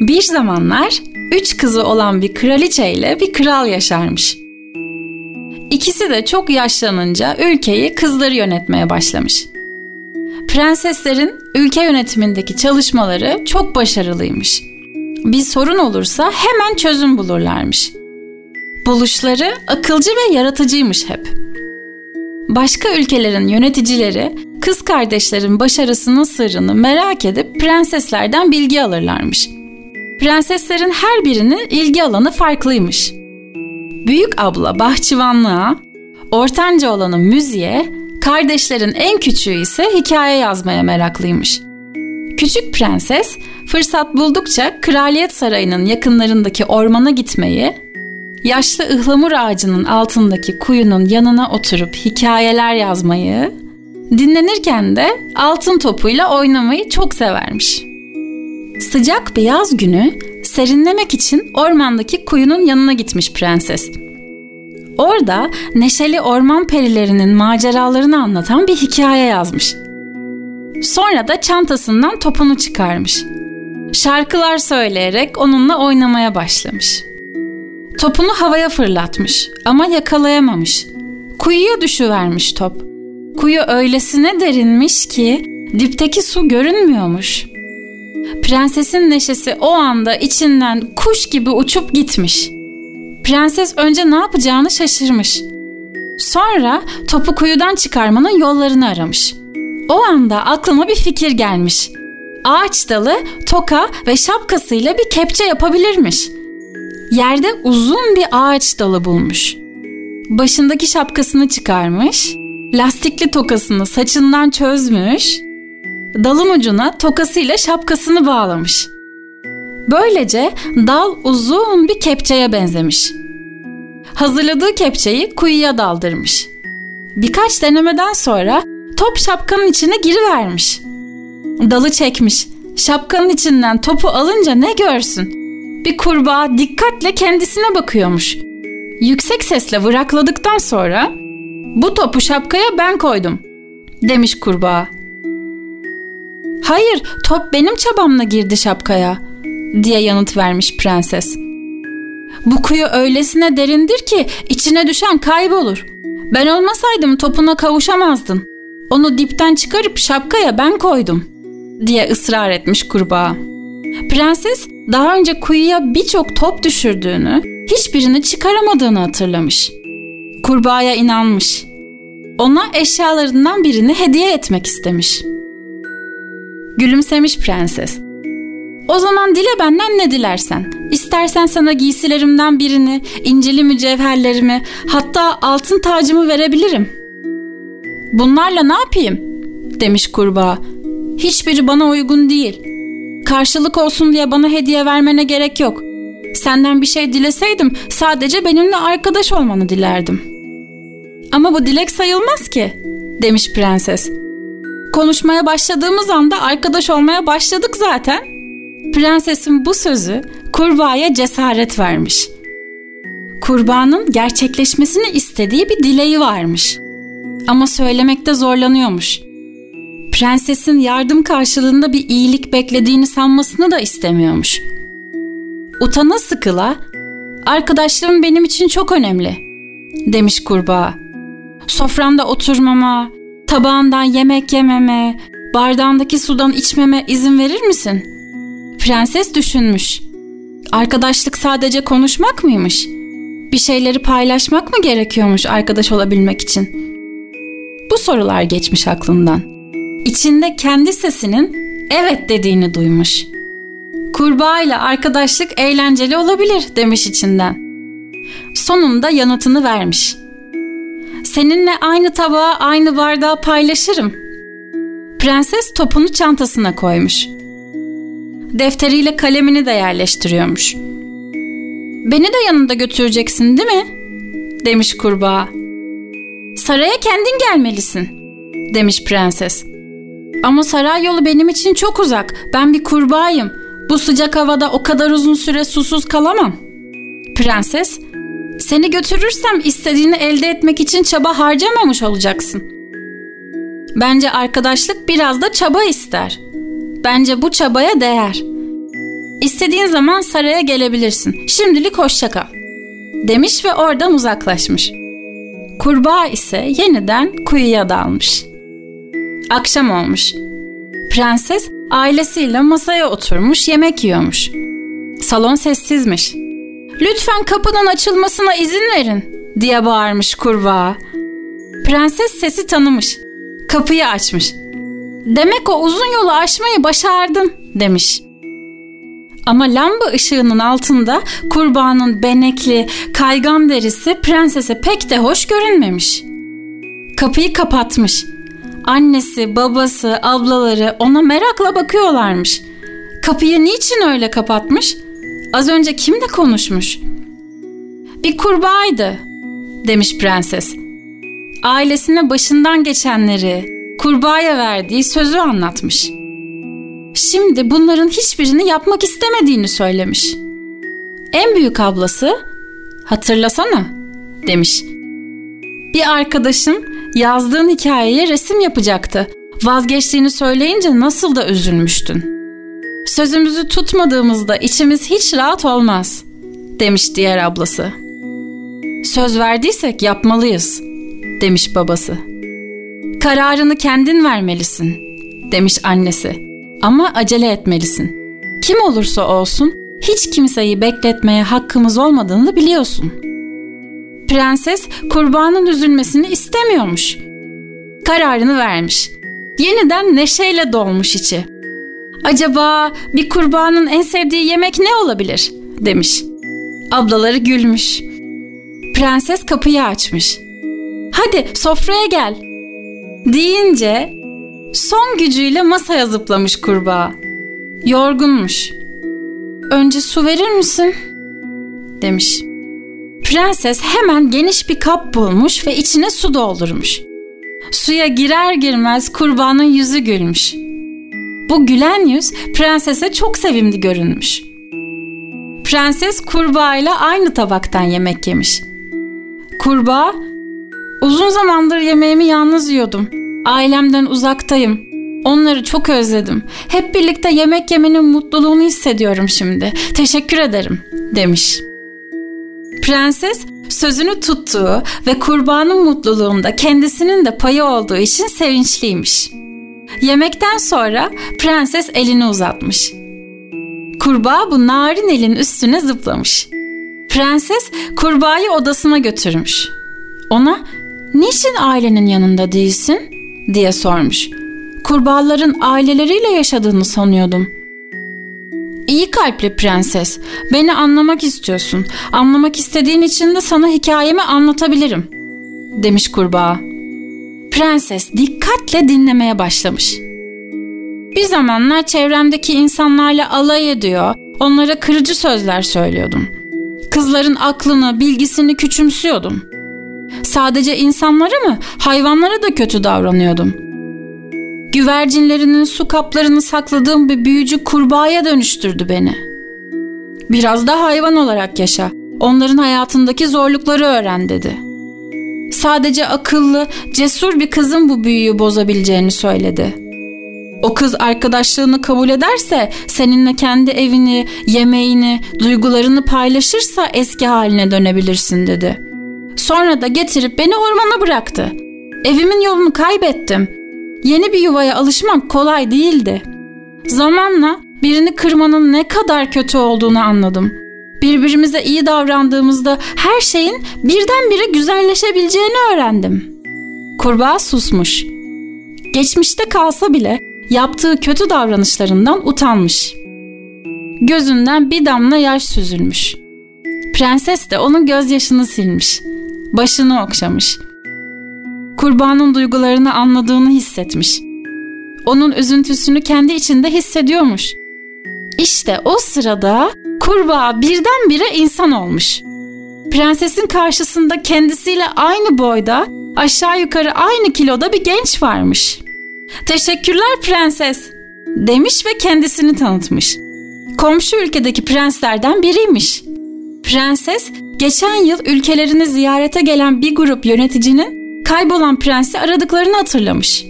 Bir zamanlar üç kızı olan bir kraliçe ile bir kral yaşarmış. İkisi de çok yaşlanınca ülkeyi kızları yönetmeye başlamış. Prenseslerin ülke yönetimindeki çalışmaları çok başarılıymış. Bir sorun olursa hemen çözüm bulurlarmış. Buluşları akılcı ve yaratıcıymış hep. Başka ülkelerin yöneticileri kız kardeşlerin başarısının sırrını merak edip prenseslerden bilgi alırlarmış. Prenseslerin her birinin ilgi alanı farklıymış. Büyük abla bahçıvanlığa, ortanca olanı müziğe, kardeşlerin en küçüğü ise hikaye yazmaya meraklıymış. Küçük prenses fırsat buldukça kraliyet sarayının yakınlarındaki ormana gitmeyi, yaşlı ıhlamur ağacının altındaki kuyunun yanına oturup hikayeler yazmayı, dinlenirken de altın topuyla oynamayı çok severmiş. Sıcak bir yaz günü serinlemek için ormandaki kuyunun yanına gitmiş prenses. Orada neşeli orman perilerinin maceralarını anlatan bir hikaye yazmış. Sonra da çantasından topunu çıkarmış. Şarkılar söyleyerek onunla oynamaya başlamış. Topunu havaya fırlatmış ama yakalayamamış. Kuyuya düşüvermiş top. Kuyu öylesine derinmiş ki dipteki su görünmüyormuş. Prensesin neşesi o anda içinden kuş gibi uçup gitmiş. Prenses önce ne yapacağını şaşırmış. Sonra topu kuyudan çıkarmanın yollarını aramış. O anda aklına bir fikir gelmiş. Ağaç dalı, toka ve şapkasıyla bir kepçe yapabilirmiş. Yerde uzun bir ağaç dalı bulmuş. Başındaki şapkasını çıkarmış, lastikli tokasını saçından çözmüş, dalın ucuna tokasıyla şapkasını bağlamış. Böylece dal uzun bir kepçeye benzemiş. Hazırladığı kepçeyi kuyuya daldırmış. Birkaç denemeden sonra top şapkanın içine girivermiş. Dalı çekmiş. Şapkanın içinden topu alınca ne görsün? Bir kurbağa dikkatle kendisine bakıyormuş. Yüksek sesle vırakladıktan sonra bu topu şapkaya ben koydum demiş kurbağa. Hayır top benim çabamla girdi şapkaya diye yanıt vermiş prenses. Bu kuyu öylesine derindir ki içine düşen kaybolur. Ben olmasaydım topuna kavuşamazdın. Onu dipten çıkarıp şapkaya ben koydum diye ısrar etmiş kurbağa. Prenses daha önce kuyuya birçok top düşürdüğünü, hiçbirini çıkaramadığını hatırlamış. Kurbağaya inanmış. Ona eşyalarından birini hediye etmek istemiş. Gülümsemiş prenses. O zaman dile benden ne dilersen. İstersen sana giysilerimden birini, incili mücevherlerimi, hatta altın tacımı verebilirim. Bunlarla ne yapayım? demiş kurbağa. Hiçbiri bana uygun değil. Karşılık olsun diye bana hediye vermene gerek yok. Senden bir şey dileseydim sadece benimle arkadaş olmanı dilerdim. Ama bu dilek sayılmaz ki, demiş prenses. Konuşmaya başladığımız anda arkadaş olmaya başladık zaten. Prensesin bu sözü kurbağaya cesaret vermiş. Kurbanın gerçekleşmesini istediği bir dileği varmış. Ama söylemekte zorlanıyormuş. Prensesin yardım karşılığında bir iyilik beklediğini sanmasını da istemiyormuş. Utana sıkıla, arkadaşlığım benim için çok önemli, demiş kurbağa. Sofranda oturmama, tabağından yemek yememe, bardağındaki sudan içmeme izin verir misin? Prenses düşünmüş. Arkadaşlık sadece konuşmak mıymış? Bir şeyleri paylaşmak mı gerekiyormuş arkadaş olabilmek için? Bu sorular geçmiş aklından. İçinde kendi sesinin evet dediğini duymuş. Kurbağa ile arkadaşlık eğlenceli olabilir demiş içinden. Sonunda yanıtını vermiş. Seninle aynı tabağı, aynı bardağı paylaşırım. Prenses topunu çantasına koymuş. Defteriyle kalemini de yerleştiriyormuş. Beni de yanında götüreceksin değil mi? demiş kurbağa. Saraya kendin gelmelisin demiş prenses. Ama saray yolu benim için çok uzak. Ben bir kurbağayım. Bu sıcak havada o kadar uzun süre susuz kalamam. Prenses, seni götürürsem istediğini elde etmek için çaba harcamamış olacaksın. Bence arkadaşlık biraz da çaba ister. Bence bu çabaya değer. İstediğin zaman saraya gelebilirsin. Şimdilik hoşça kal. Demiş ve oradan uzaklaşmış. Kurbağa ise yeniden kuyuya dalmış. Akşam olmuş. Prenses ailesiyle masaya oturmuş yemek yiyormuş. Salon sessizmiş. Lütfen kapının açılmasına izin verin diye bağırmış kurbağa. Prenses sesi tanımış. Kapıyı açmış. Demek o uzun yolu aşmayı başardın demiş. Ama lamba ışığının altında kurbağanın benekli, kaygan derisi prensese pek de hoş görünmemiş. Kapıyı kapatmış. Annesi, babası, ablaları ona merakla bakıyorlarmış. Kapıyı niçin öyle kapatmış? Az önce kimle konuşmuş? Bir kurbağaydı, demiş prenses. Ailesine başından geçenleri, kurbağaya verdiği sözü anlatmış. Şimdi bunların hiçbirini yapmak istemediğini söylemiş. En büyük ablası, hatırlasana, demiş. Bir arkadaşın yazdığın hikayeye resim yapacaktı. Vazgeçtiğini söyleyince nasıl da üzülmüştün.'' Sözümüzü tutmadığımızda içimiz hiç rahat olmaz, demiş diğer ablası. Söz verdiysek yapmalıyız, demiş babası. Kararını kendin vermelisin, demiş annesi. Ama acele etmelisin. Kim olursa olsun hiç kimseyi bekletmeye hakkımız olmadığını biliyorsun. Prenses kurbanın üzülmesini istemiyormuş. Kararını vermiş. Yeniden neşeyle dolmuş içi. Acaba bir kurbanın en sevdiği yemek ne olabilir? demiş. Ablaları gülmüş. Prenses kapıyı açmış. Hadi sofraya gel. Deyince son gücüyle masaya zıplamış kurbağa. Yorgunmuş. Önce su verir misin? demiş. Prenses hemen geniş bir kap bulmuş ve içine su doldurmuş. Suya girer girmez kurbağanın yüzü gülmüş. Bu gülen yüz prensese çok sevimli görünmüş. Prenses kurbağayla aynı tabaktan yemek yemiş. Kurbağa, uzun zamandır yemeğimi yalnız yiyordum. Ailemden uzaktayım. Onları çok özledim. Hep birlikte yemek yemenin mutluluğunu hissediyorum şimdi. Teşekkür ederim, demiş. Prenses sözünü tuttuğu ve kurbanın mutluluğunda kendisinin de payı olduğu için sevinçliymiş. Yemekten sonra prenses elini uzatmış. Kurbağa bu narin elin üstüne zıplamış. Prenses kurbağayı odasına götürmüş. Ona niçin ailenin yanında değilsin diye sormuş. Kurbağaların aileleriyle yaşadığını sanıyordum. İyi kalpli prenses, beni anlamak istiyorsun. Anlamak istediğin için de sana hikayemi anlatabilirim, demiş kurbağa. Prenses dikkatle dinlemeye başlamış. Bir zamanlar çevremdeki insanlarla alay ediyor, onlara kırıcı sözler söylüyordum. Kızların aklını, bilgisini küçümsüyordum. Sadece insanlara mı, hayvanlara da kötü davranıyordum. Güvercinlerinin su kaplarını sakladığım bir büyücü kurbağaya dönüştürdü beni. Biraz da hayvan olarak yaşa. Onların hayatındaki zorlukları öğren dedi.'' Sadece akıllı, cesur bir kızın bu büyüyü bozabileceğini söyledi. O kız arkadaşlığını kabul ederse, seninle kendi evini, yemeğini, duygularını paylaşırsa eski haline dönebilirsin dedi. Sonra da getirip beni ormana bıraktı. Evimin yolunu kaybettim. Yeni bir yuvaya alışmak kolay değildi. Zamanla birini kırmanın ne kadar kötü olduğunu anladım.'' Birbirimize iyi davrandığımızda her şeyin birdenbire güzelleşebileceğini öğrendim. Kurbağa susmuş. Geçmişte kalsa bile yaptığı kötü davranışlarından utanmış. Gözünden bir damla yaş süzülmüş. Prenses de onun gözyaşını silmiş. Başını okşamış. Kurbağanın duygularını anladığını hissetmiş. Onun üzüntüsünü kendi içinde hissediyormuş. İşte o sırada Kurbağa birdenbire insan olmuş. Prensesin karşısında kendisiyle aynı boyda, aşağı yukarı aynı kiloda bir genç varmış. Teşekkürler prenses demiş ve kendisini tanıtmış. Komşu ülkedeki prenslerden biriymiş. Prenses geçen yıl ülkelerini ziyarete gelen bir grup yöneticinin kaybolan prensi aradıklarını hatırlamış.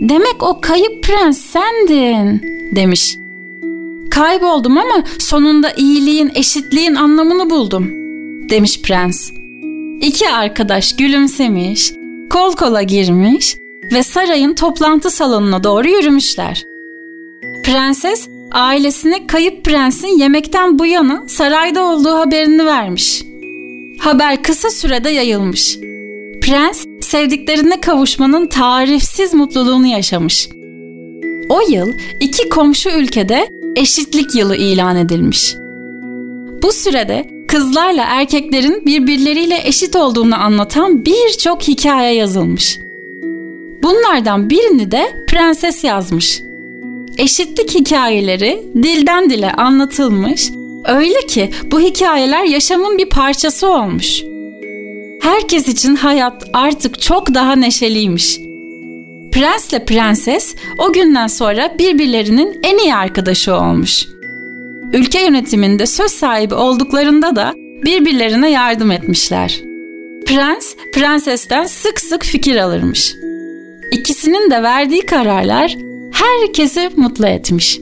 Demek o kayıp prens sendin demiş. Kayboldum ama sonunda iyiliğin, eşitliğin anlamını buldum, demiş prens. İki arkadaş gülümsemiş, kol kola girmiş ve sarayın toplantı salonuna doğru yürümüşler. Prenses ailesine kayıp prensin yemekten bu yana sarayda olduğu haberini vermiş. Haber kısa sürede yayılmış. Prens sevdiklerine kavuşmanın tarifsiz mutluluğunu yaşamış. O yıl iki komşu ülkede eşitlik yılı ilan edilmiş. Bu sürede kızlarla erkeklerin birbirleriyle eşit olduğunu anlatan birçok hikaye yazılmış. Bunlardan birini de prenses yazmış. Eşitlik hikayeleri dilden dile anlatılmış, öyle ki bu hikayeler yaşamın bir parçası olmuş. Herkes için hayat artık çok daha neşeliymiş. Prensle prenses o günden sonra birbirlerinin en iyi arkadaşı olmuş. Ülke yönetiminde söz sahibi olduklarında da birbirlerine yardım etmişler. Prens, prensesten sık sık fikir alırmış. İkisinin de verdiği kararlar herkesi mutlu etmiş.